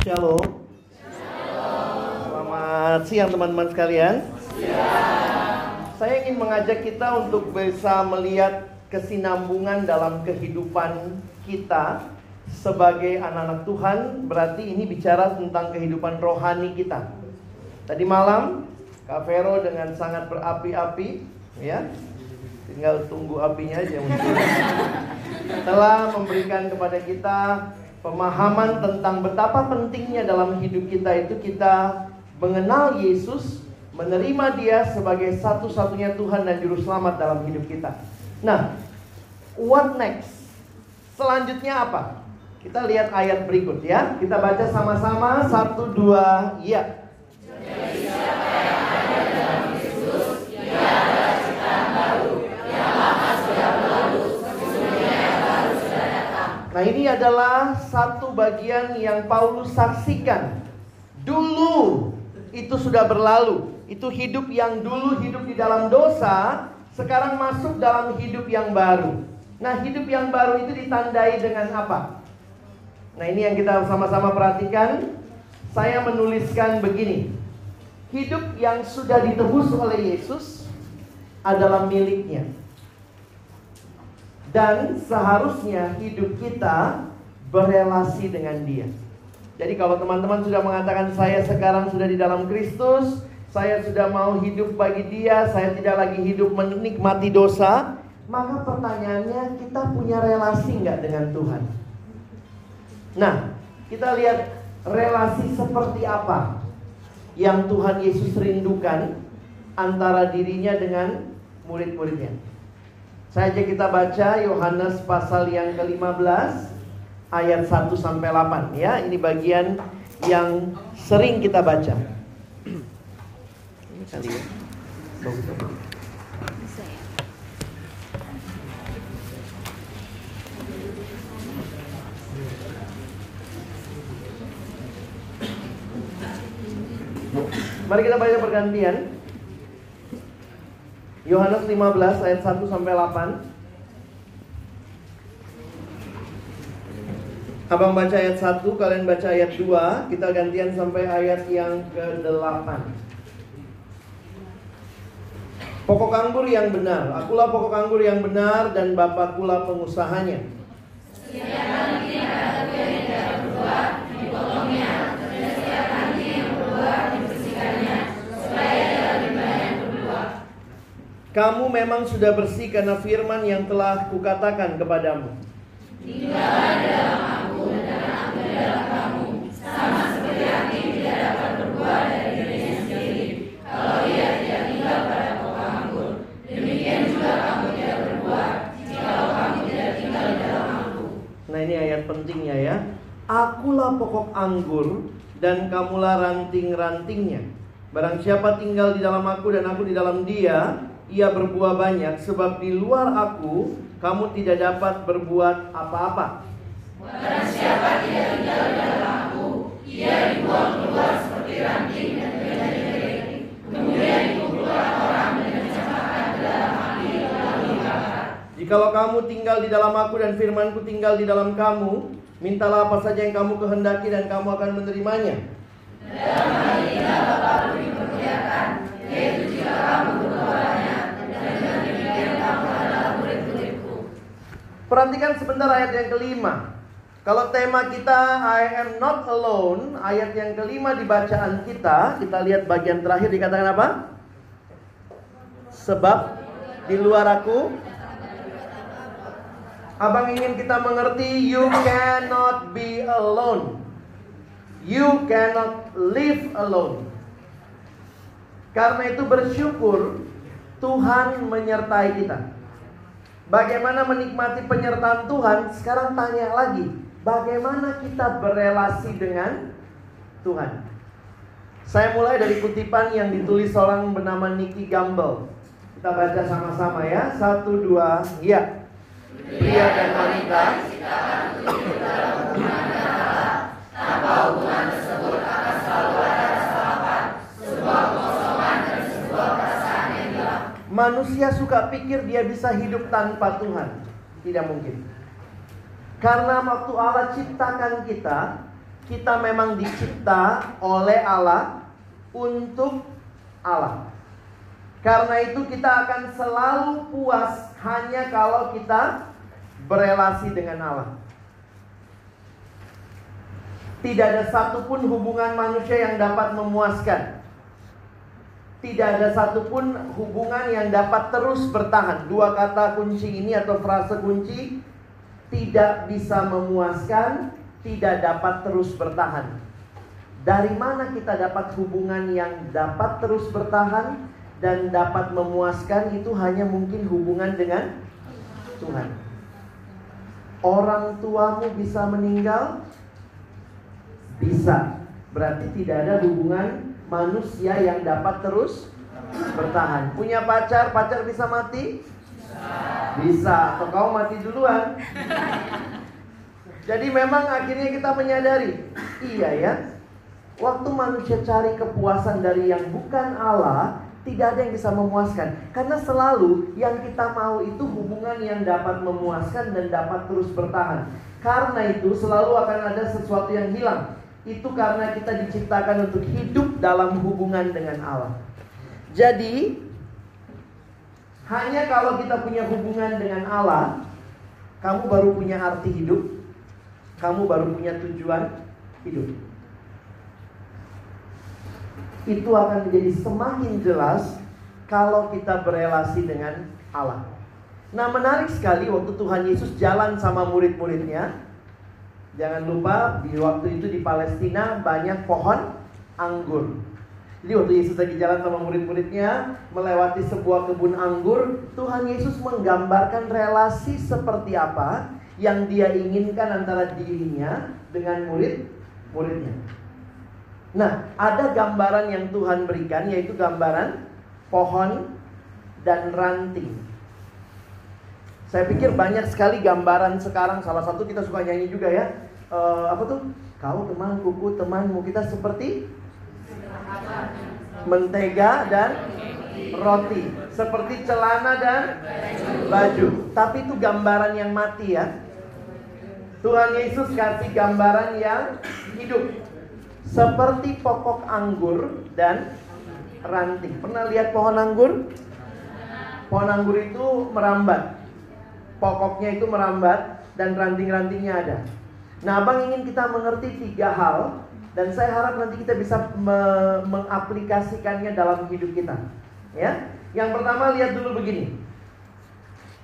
Shalom. Selamat siang teman-teman sekalian. Saya ingin mengajak kita untuk bisa melihat kesinambungan dalam kehidupan kita sebagai anak-anak Tuhan. Berarti ini bicara tentang kehidupan rohani kita. Tadi malam Kak Vero dengan sangat berapi-api, ya, tinggal tunggu apinya aja mungkin. Telah memberikan kepada kita pemahaman tentang betapa pentingnya dalam hidup kita itu kita mengenal Yesus, menerima Dia sebagai satu-satunya Tuhan dan Juru Selamat dalam hidup kita. Nah, what next? Selanjutnya apa? Kita lihat ayat berikut ya. Kita baca sama-sama satu dua ya. Nah ini adalah satu bagian yang Paulus saksikan. Dulu itu sudah berlalu. Itu hidup yang dulu hidup di dalam dosa, sekarang masuk dalam hidup yang baru. Nah hidup yang baru itu ditandai dengan apa? Nah ini yang kita sama-sama perhatikan. Saya menuliskan begini. Hidup yang sudah ditebus oleh Yesus adalah miliknya. Dan seharusnya hidup kita berelasi dengan dia. Jadi kalau teman-teman sudah mengatakan saya sekarang sudah di dalam Kristus, saya sudah mau hidup bagi dia, saya tidak lagi hidup menikmati dosa, maka pertanyaannya kita punya relasi nggak dengan Tuhan? Nah, kita lihat relasi seperti apa yang Tuhan Yesus rindukan antara dirinya dengan murid-muridnya. Saja kita baca Yohanes pasal yang ke-15 ayat 1 sampai 8 ya. Ini bagian yang sering kita baca. Ini kali ya. Bagus. Mari kita baca pergantian. Yohanes 15 ayat 1 sampai 8. Abang baca ayat 1, kalian baca ayat 2, kita gantian sampai ayat yang ke-8. Pokok anggur yang benar, akulah pokok anggur yang benar dan Bapakkulah pengusahanya. Setiap Kamu memang sudah bersih karena firman yang telah kukatakan kepadamu. Tinggallah dalam aku dan aku dalam kamu, sama seperti angin tidak dapat berbuat dari dirinya sendiri. Kalau ia tidak tinggal pada pokok anggur, demikian juga kamu tidak berbuat jika kamu tidak tinggal di dalam aku. Nah ini ayat pentingnya ya. Akulah pokok anggur dan kamulah ranting-rantingnya. Barang siapa tinggal di dalam aku dan aku di dalam dia, ia berbuah banyak sebab di luar aku kamu tidak dapat berbuat apa-apa. Barang siapa tidak tinggal di dalam aku, ia dibuang keluar seperti ranting dan menjadi kering. Kemudian dikumpulkan orang dan dicampakkan dalam api lalu dibakar. Jikalau kamu tinggal di dalam aku dan firmanku tinggal di dalam kamu, mintalah apa saja yang kamu kehendaki dan kamu akan menerimanya. Dalam hal ini Bapa pun diperlihatkan, yaitu jika kamu Perhatikan sebentar ayat yang kelima. Kalau tema kita I am not alone, ayat yang kelima di bacaan kita, kita lihat bagian terakhir dikatakan apa? Sebab di luar aku Abang ingin kita mengerti you cannot be alone. You cannot live alone. Karena itu bersyukur Tuhan menyertai kita. Bagaimana menikmati penyertaan Tuhan? Sekarang tanya lagi, bagaimana kita berelasi dengan Tuhan? Saya mulai dari kutipan yang ditulis seorang bernama Nicky Gamble. Kita baca sama-sama ya. Satu, dua, ya. Pria dan wanita tanpa hubungan tersebut akan selalu ada kesalahan, sebuah kekosongan dan sebuah perasaan yang hilang. Manusia suka pikir dia bisa hidup tanpa Tuhan. Tidak mungkin. Karena waktu Allah ciptakan kita, kita memang dicipta oleh Allah untuk Allah. Karena itu kita akan selalu puas hanya kalau kita berelasi dengan Allah. Tidak ada satupun hubungan manusia yang dapat memuaskan. Tidak ada satupun hubungan yang dapat terus bertahan. Dua kata kunci ini atau frase kunci tidak bisa memuaskan, tidak dapat terus bertahan. Dari mana kita dapat hubungan yang dapat terus bertahan dan dapat memuaskan itu hanya mungkin hubungan dengan Tuhan. Orang tuamu bisa meninggal? Bisa. Berarti tidak ada hubungan manusia yang dapat terus bertahan. Punya pacar, pacar bisa mati? Bisa. Atau kau mati duluan? Jadi memang akhirnya kita menyadari, iya ya, waktu manusia cari kepuasan dari yang bukan Allah, tidak ada yang bisa memuaskan. Karena selalu yang kita mau itu hubungan yang dapat memuaskan dan dapat terus bertahan. Karena itu selalu akan ada sesuatu yang hilang. Itu karena kita diciptakan untuk hidup dalam hubungan dengan Allah. Jadi, hanya kalau kita punya hubungan dengan Allah, kamu baru punya arti hidup, kamu baru punya tujuan hidup. Itu akan menjadi semakin jelas kalau kita berelasi dengan Allah. Nah menarik sekali waktu Tuhan Yesus jalan sama murid-muridnya Jangan lupa di waktu itu di Palestina banyak pohon anggur Jadi waktu Yesus lagi jalan sama murid-muridnya Melewati sebuah kebun anggur Tuhan Yesus menggambarkan relasi seperti apa yang dia inginkan antara dirinya dengan murid-muridnya. Nah, ada gambaran yang Tuhan berikan yaitu gambaran pohon dan ranting. Saya pikir banyak sekali gambaran sekarang. Salah satu kita suka nyanyi juga ya. E, apa tuh? Kau teman kuku temanmu kita seperti mentega dan roti, seperti celana dan baju. Tapi itu gambaran yang mati ya. Tuhan Yesus kasih gambaran yang hidup seperti pokok anggur dan ranting. Pernah lihat pohon anggur? Pohon anggur itu merambat. Pokoknya itu merambat dan ranting-rantingnya ada. Nah, Abang ingin kita mengerti tiga hal dan saya harap nanti kita bisa me mengaplikasikannya dalam hidup kita. Ya. Yang pertama lihat dulu begini.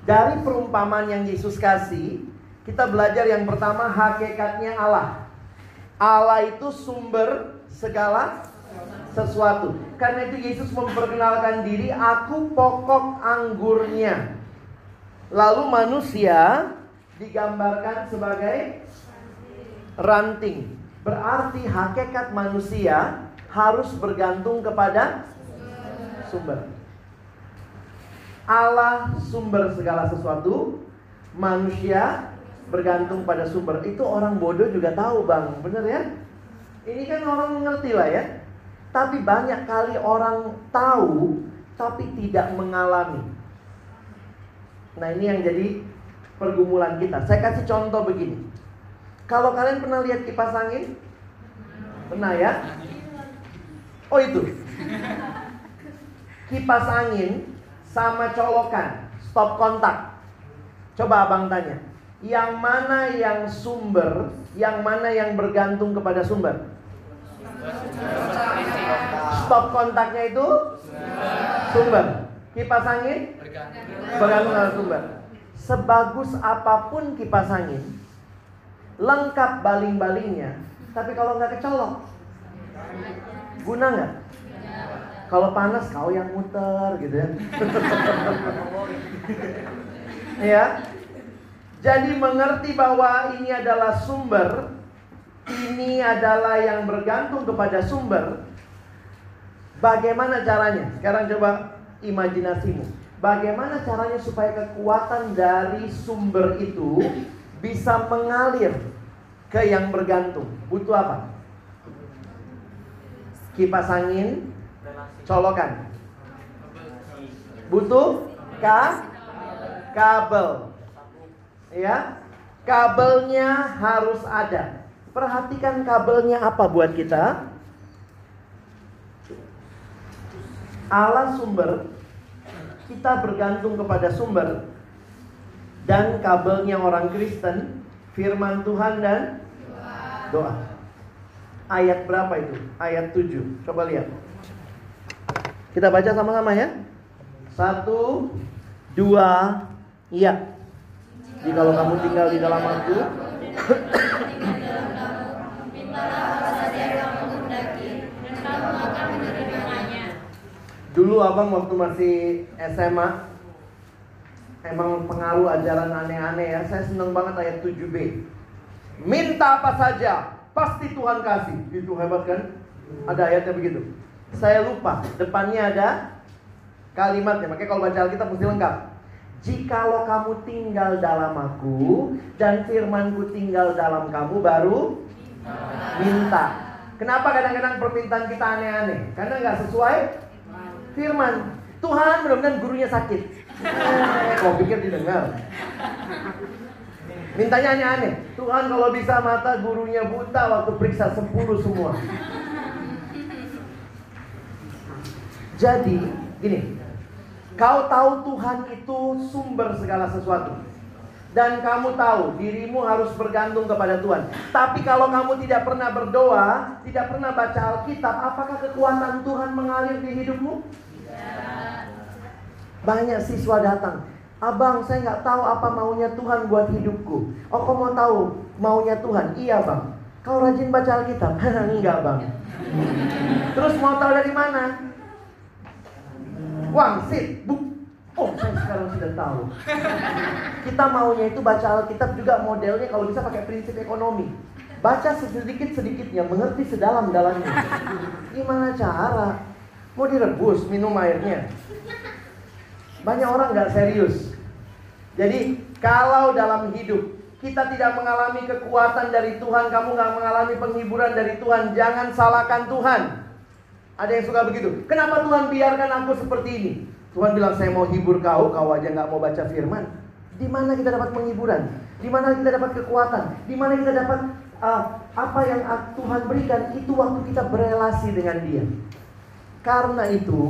Dari perumpamaan yang Yesus kasih, kita belajar yang pertama hakikatnya Allah. Allah itu sumber segala sesuatu. Karena itu Yesus memperkenalkan diri, aku pokok anggurnya. Lalu manusia digambarkan sebagai ranting. Berarti hakikat manusia harus bergantung kepada sumber. Allah sumber segala sesuatu, manusia bergantung pada sumber. Itu orang bodoh juga tahu bang, bener ya? Ini kan orang mengerti lah ya. Tapi banyak kali orang tahu tapi tidak mengalami. Nah ini yang jadi pergumulan kita. Saya kasih contoh begini. Kalau kalian pernah lihat kipas angin? Pernah ya? Oh itu. Kipas angin sama colokan, stop kontak. Coba abang tanya, yang mana yang sumber, yang mana yang bergantung kepada sumber? Stop kontaknya itu sumber. Kipas angin bergantung kepada sumber. Sebagus apa pun kipas angin, lengkap baling-balingnya, tapi kalau nggak kecolok, guna nggak? Kalau panas kau yang muter gitu ya. ya, jadi mengerti bahwa ini adalah sumber, ini adalah yang bergantung kepada sumber. Bagaimana caranya? Sekarang coba imajinasimu. Bagaimana caranya supaya kekuatan dari sumber itu bisa mengalir ke yang bergantung? Butuh apa? Kipas angin, colokan. Butuh ka kabel ya kabelnya harus ada Perhatikan kabelnya apa buat kita? Allah sumber, kita bergantung kepada sumber, dan kabelnya orang Kristen, firman Tuhan dan doa. Ayat berapa itu? Ayat 7. Coba lihat. Kita baca sama-sama ya. Satu, dua, iya. Jikalau kamu tinggal di dalam aku, Dulu abang waktu masih SMA Emang pengaruh ajaran aneh-aneh ya. Saya seneng banget ayat 7b Minta apa saja Pasti Tuhan kasih. Itu hebat kan? Ada ayatnya begitu. Saya lupa Depannya ada kalimatnya Makanya kalau baca Alkitab mesti lengkap. Jikalau kamu tinggal dalam aku Dan firmanku tinggal dalam kamu Baru minta. Kenapa kadang-kadang permintaan kita aneh-aneh? Karena nggak sesuai firman. Tuhan mudah-mudahan gurunya sakit. Eh, kau pikir didengar? Mintanya hanya aneh. Tuhan kalau bisa mata gurunya buta waktu periksa 10 semua. Jadi, gini. Kau tahu Tuhan itu sumber segala sesuatu. Dan kamu tahu dirimu harus bergantung kepada Tuhan. Tapi kalau kamu tidak pernah berdoa, tidak pernah baca Alkitab, apakah kekuatan Tuhan mengalir di hidupmu? Banyak siswa datang. Abang, saya nggak tahu apa maunya Tuhan buat hidupku. Oh, kau mau tahu maunya Tuhan? Iya, bang. Kau rajin baca Alkitab? Enggak, bang. Terus mau tahu dari mana? Wangsit, buk. Oh, saya sekarang sudah tahu. Kita maunya itu baca Alkitab juga modelnya kalau bisa pakai prinsip ekonomi. Baca sedikit-sedikitnya, mengerti sedalam-dalamnya. Gimana cara? Mau direbus minum airnya? Banyak orang nggak serius. Jadi kalau dalam hidup kita tidak mengalami kekuatan dari Tuhan, kamu nggak mengalami penghiburan dari Tuhan, jangan salahkan Tuhan. Ada yang suka begitu. Kenapa Tuhan biarkan aku seperti ini? Tuhan bilang saya mau hibur kau, kau aja nggak mau baca firman. Di mana kita dapat penghiburan? Di mana kita dapat kekuatan? Di mana kita dapat uh, apa yang Tuhan berikan? Itu waktu kita berelasi dengan Dia. Karena itu,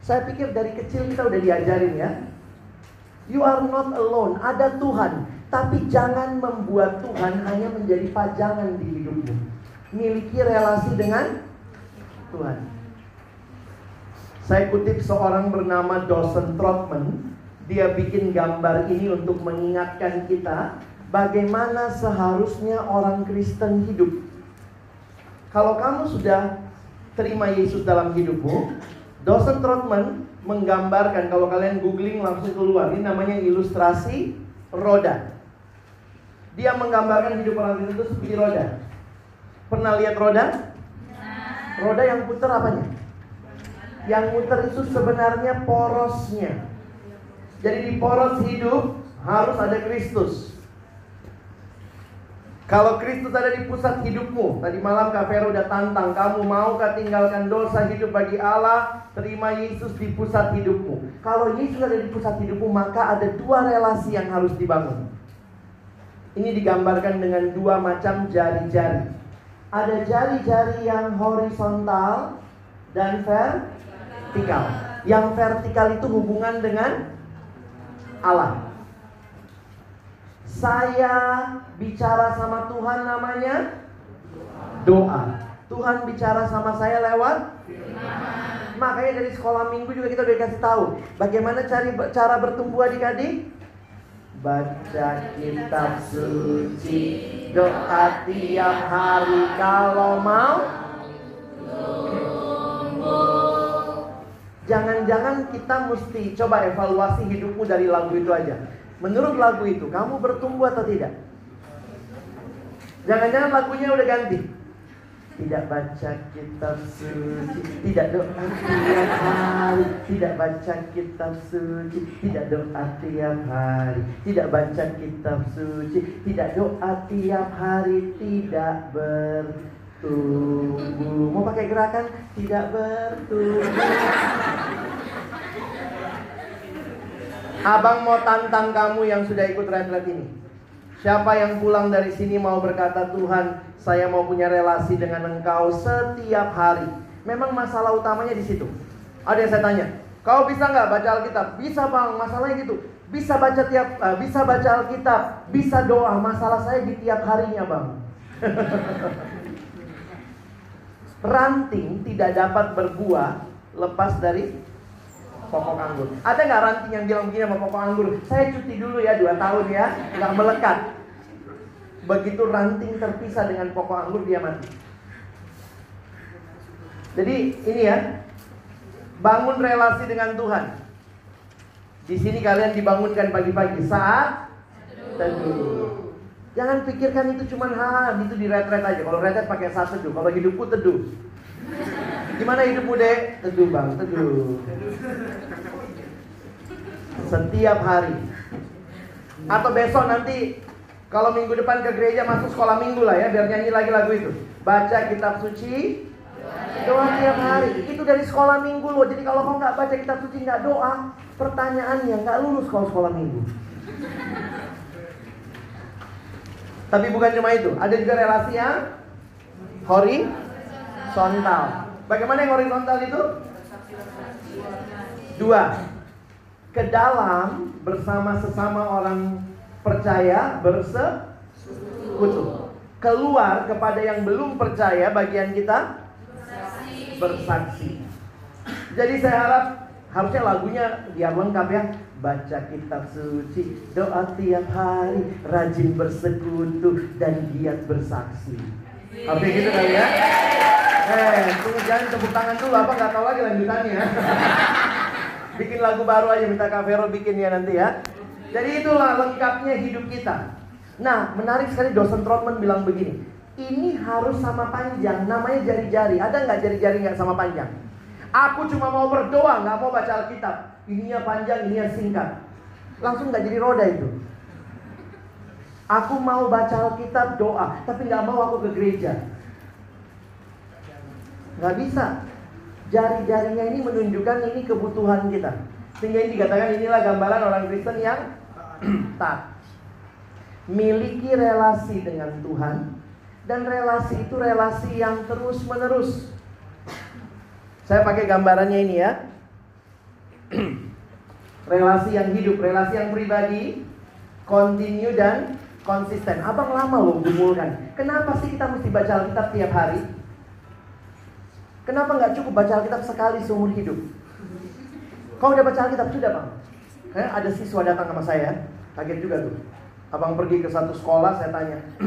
saya pikir dari kecil kita udah diajarin ya. You are not alone, ada Tuhan. Tapi jangan membuat Tuhan hanya menjadi pajangan di hidupmu. Miliki relasi dengan Tuhan. Saya kutip seorang bernama Dawson Trotman. Dia bikin gambar ini untuk mengingatkan kita bagaimana seharusnya orang Kristen hidup. Kalau kamu sudah terima Yesus dalam hidupmu, Dosen Trotman menggambarkan kalau kalian googling langsung keluar ini namanya ilustrasi roda. Dia menggambarkan hidup orang itu seperti roda. Pernah lihat roda? Roda yang putar apanya? Yang putar itu sebenarnya porosnya. Jadi di poros hidup harus ada Kristus. Kalau Kristus ada di pusat hidupmu, tadi malam Kak Vero udah tantang, kamu mau maukah tinggalkan dosa hidup bagi Allah, terima Yesus di pusat hidupmu. Kalau Yesus ada di pusat hidupmu, maka ada dua relasi yang harus dibangun. Ini digambarkan dengan dua macam jari-jari. Ada jari-jari yang horizontal dan vertikal. Yang vertikal itu hubungan dengan Allah. Saya bicara sama Tuhan namanya doa. Tuhan bicara sama saya lewat Makanya dari sekolah minggu juga kita udah dikasih tahu bagaimana cari cara bertumbuh adik-adik. Baca kitab suci, doa tiap hari kalau mau. Jangan-jangan kita mesti coba evaluasi hidupmu dari lagu itu aja. Menurut lagu itu, kamu bertumbuh atau tidak? Jangan-jangan lagunya udah ganti. Tidak baca kitab suci, tidak doa tiap hari, tidak baca kitab suci, tidak doa tiap hari, tidak baca kitab suci, tidak doa tiap hari, tidak bertumbuh. Mau pakai gerakan? Tidak bertumbuh. Abang mau tantang kamu yang sudah ikut retret ini. Siapa yang pulang dari sini mau berkata Tuhan, saya mau punya relasi dengan engkau setiap hari. Memang masalah utamanya di situ. Ada yang saya tanya, kau bisa nggak baca Alkitab? Bisa bang, masalahnya gitu. Bisa baca tiap, uh, bisa baca Alkitab, bisa doa. Masalah saya di tiap harinya bang. ranting tidak dapat berbuah lepas dari pokok anggur. Ada nggak ranting yang bilang begini sama pokok anggur? Saya cuti dulu ya dua tahun ya, nggak melekat. Begitu ranting terpisah dengan pokok anggur dia mati. Jadi ini ya, bangun relasi dengan Tuhan. Di sini kalian dibangunkan pagi-pagi saat teduh. Jangan pikirkan itu cuma ha, itu di retret aja. Kalau retret pakai saat teduh, kalau hidupku teduh. Gimana hidupmu dek? Teduh bang, teduh. Setiap hari. Atau besok nanti kalau minggu depan ke gereja masuk sekolah minggu lah ya, biar nyanyi lagi lagu itu. Baca kitab suci, doa tiap hari. Itu dari sekolah minggu loh. Jadi kalau kau nggak baca kitab suci nggak doa, pertanyaannya nggak lulus kalau sekolah minggu. Tapi bukan cuma itu, ada juga relasi yang horizontal. Bagaimana yang horizontal itu? Dua. Ke dalam bersama sesama orang percaya bersekutu. Keluar kepada yang belum percaya bagian kita bersaksi. Jadi saya harap harusnya lagunya biar lengkap ya baca kitab suci, doa tiap hari, rajin bersekutu dan giat bersaksi. Oke gitu kali ya? Eh, tunggu jangan tepuk tangan dulu, apa nggak tahu lagi lanjutannya. bikin lagu baru aja, minta Kak Vero bikin ya nanti ya. Jadi itulah lengkapnya hidup kita. Nah, menarik sekali dosen Trotman bilang begini, ini harus sama panjang, namanya jari-jari. Ada nggak jari-jari nggak sama panjang? Aku cuma mau berdoa, nggak mau baca Alkitab ininya panjang, ininya singkat. Langsung nggak jadi roda itu. Aku mau baca Alkitab doa, tapi nggak mau aku ke gereja. Nggak bisa. Jari-jarinya ini menunjukkan ini kebutuhan kita. Sehingga ini dikatakan inilah gambaran orang Kristen yang tak miliki relasi dengan Tuhan dan relasi itu relasi yang terus menerus. Saya pakai gambarannya ini ya. relasi yang hidup, relasi yang pribadi, continue dan konsisten. Abang lama loh gumulkan. Kenapa sih kita mesti baca Alkitab tiap hari? Kenapa nggak cukup baca Alkitab sekali seumur hidup? Kau udah baca Alkitab sudah bang? Kayak ada siswa datang sama saya, kaget juga tuh. Abang pergi ke satu sekolah, saya tanya,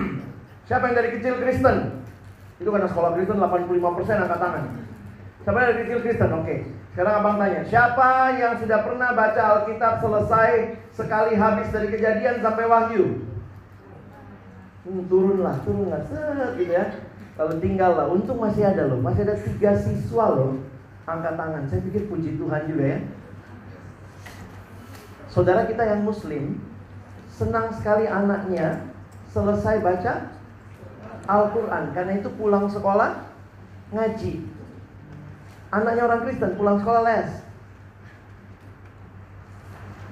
siapa yang dari kecil Kristen? Itu karena sekolah Kristen 85% angkat tangan. Yang dari kecil Kristen? Oke. Okay. Sekarang abang tanya, siapa yang sudah pernah baca Alkitab selesai sekali habis dari kejadian sampai wahyu? Hmm, turunlah, turunlah, set gitu ya. Lalu tinggal lah, untung masih ada loh, masih ada tiga siswa loh angkat tangan. Saya pikir puji Tuhan juga ya. Saudara kita yang muslim senang sekali anaknya selesai baca Al-Quran Karena itu pulang sekolah ngaji Anaknya orang Kristen pulang sekolah les.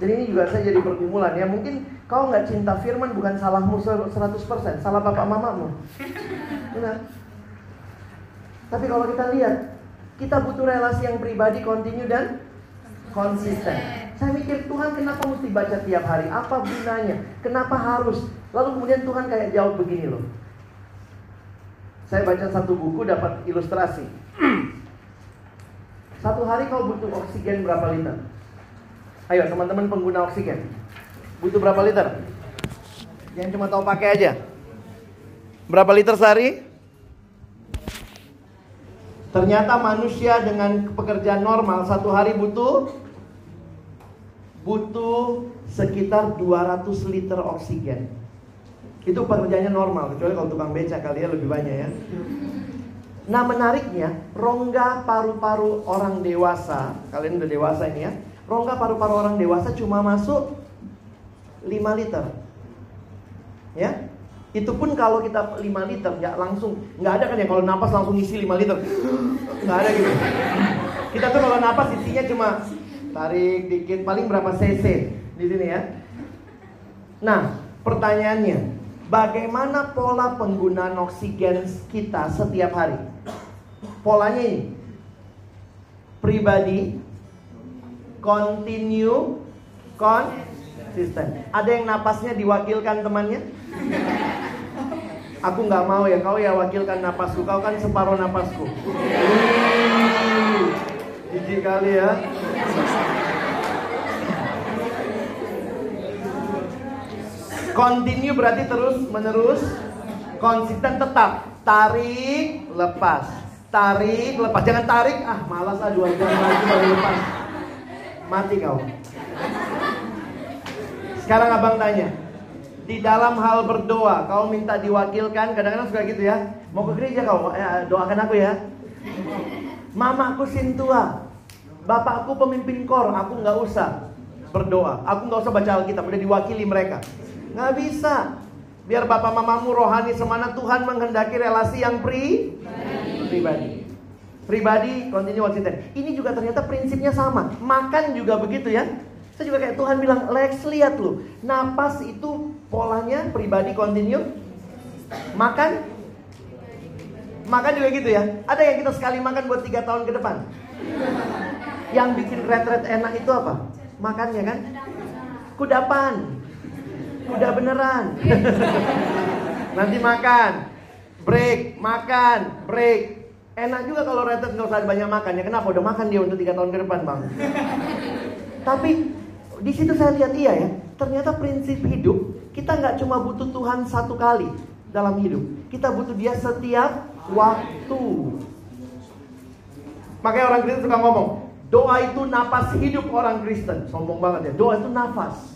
Jadi ini juga saya jadi pergumulan ya. Mungkin kau nggak cinta firman bukan salahmu 100%, salah bapak mamamu. Benar. Tapi kalau kita lihat, kita butuh relasi yang pribadi, kontinu dan konsisten. Saya mikir Tuhan kenapa mesti baca tiap hari? Apa gunanya? Kenapa harus? Lalu kemudian Tuhan kayak jawab begini loh. Saya baca satu buku dapat ilustrasi. Satu hari kau butuh oksigen berapa liter? Ayo teman-teman pengguna oksigen. Butuh berapa liter? Jangan cuma tahu pakai aja. Berapa liter sehari? Ternyata manusia dengan pekerjaan normal satu hari butuh butuh sekitar 200 liter oksigen. Itu pekerjaannya normal, kecuali kalau tukang beca kali ya lebih banyak ya. Nah menariknya rongga paru-paru orang dewasa. Kalian udah dewasa ini ya. Rongga paru-paru orang dewasa cuma masuk 5 liter. Ya? Itu pun kalau kita 5 liter nggak langsung. Nggak ada kan ya kalau napas langsung isi 5 liter? Nggak ada gitu. Kita tuh kalau napas isinya cuma tarik dikit paling berapa cc di sini ya. Nah pertanyaannya Bagaimana pola penggunaan oksigen kita setiap hari? Polanya ini. Pribadi, continue, konsisten. Ada yang napasnya diwakilkan temannya? Aku nggak mau ya, kau ya wakilkan napasku, kau kan separuh napasku. Jijik kali ya. Continue berarti terus menerus. Konsisten tetap. Tarik lepas. Tarik lepas. Jangan tarik. Ah malas ah dua jam lagi baru lepas. Mati kau. Sekarang abang tanya di dalam hal berdoa kau minta diwakilkan? Kadang-kadang suka gitu ya. Mau ke gereja kau? Eh, doakan aku ya. Mamaku sintua. Bapakku pemimpin kor. Aku nggak usah berdoa. Aku nggak usah baca alkitab. Udah diwakili mereka Nggak bisa. Biar bapak mamamu rohani semana Tuhan menghendaki relasi yang pri pribadi. Pribadi continue konsisten. Ini juga ternyata prinsipnya sama. Makan juga begitu ya. Saya juga kayak Tuhan bilang, Lex lihat loh. Napas itu polanya pribadi continue. Makan Makan juga gitu ya. Ada yang kita sekali makan buat tiga tahun ke depan. Yang bikin retret enak itu apa? Makannya kan? Kudapan. Udah beneran. Nanti makan. Break, makan, break. Enak juga kalau Retet nggak usah banyak makan ya. Kenapa? Udah makan dia untuk tiga tahun ke depan bang. Tapi di situ saya lihat iya ya. Ternyata prinsip hidup kita nggak cuma butuh Tuhan satu kali dalam hidup. Kita butuh dia setiap waktu. Makanya orang Kristen suka ngomong, doa itu nafas hidup orang Kristen. Sombong banget ya. Doa itu nafas.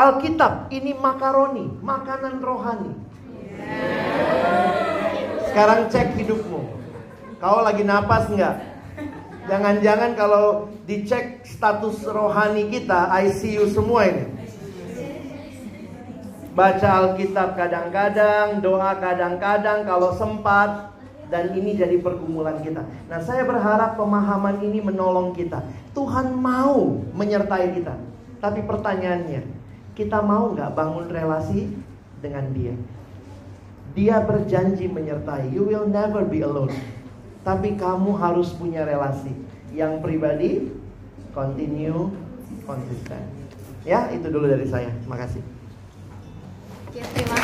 Alkitab ini makaroni, makanan rohani. Sekarang cek hidupmu. Kau lagi napas nggak? Jangan-jangan kalau dicek status rohani kita ICU semua ini. Baca Alkitab kadang-kadang, doa kadang-kadang kalau sempat dan ini jadi pergumulan kita. Nah, saya berharap pemahaman ini menolong kita. Tuhan mau menyertai kita. Tapi pertanyaannya, kita mau nggak bangun relasi dengan dia? Dia berjanji menyertai. You will never be alone. Tapi kamu harus punya relasi yang pribadi, continue, konsisten. Ya, itu dulu dari saya. Terima kasih. Terima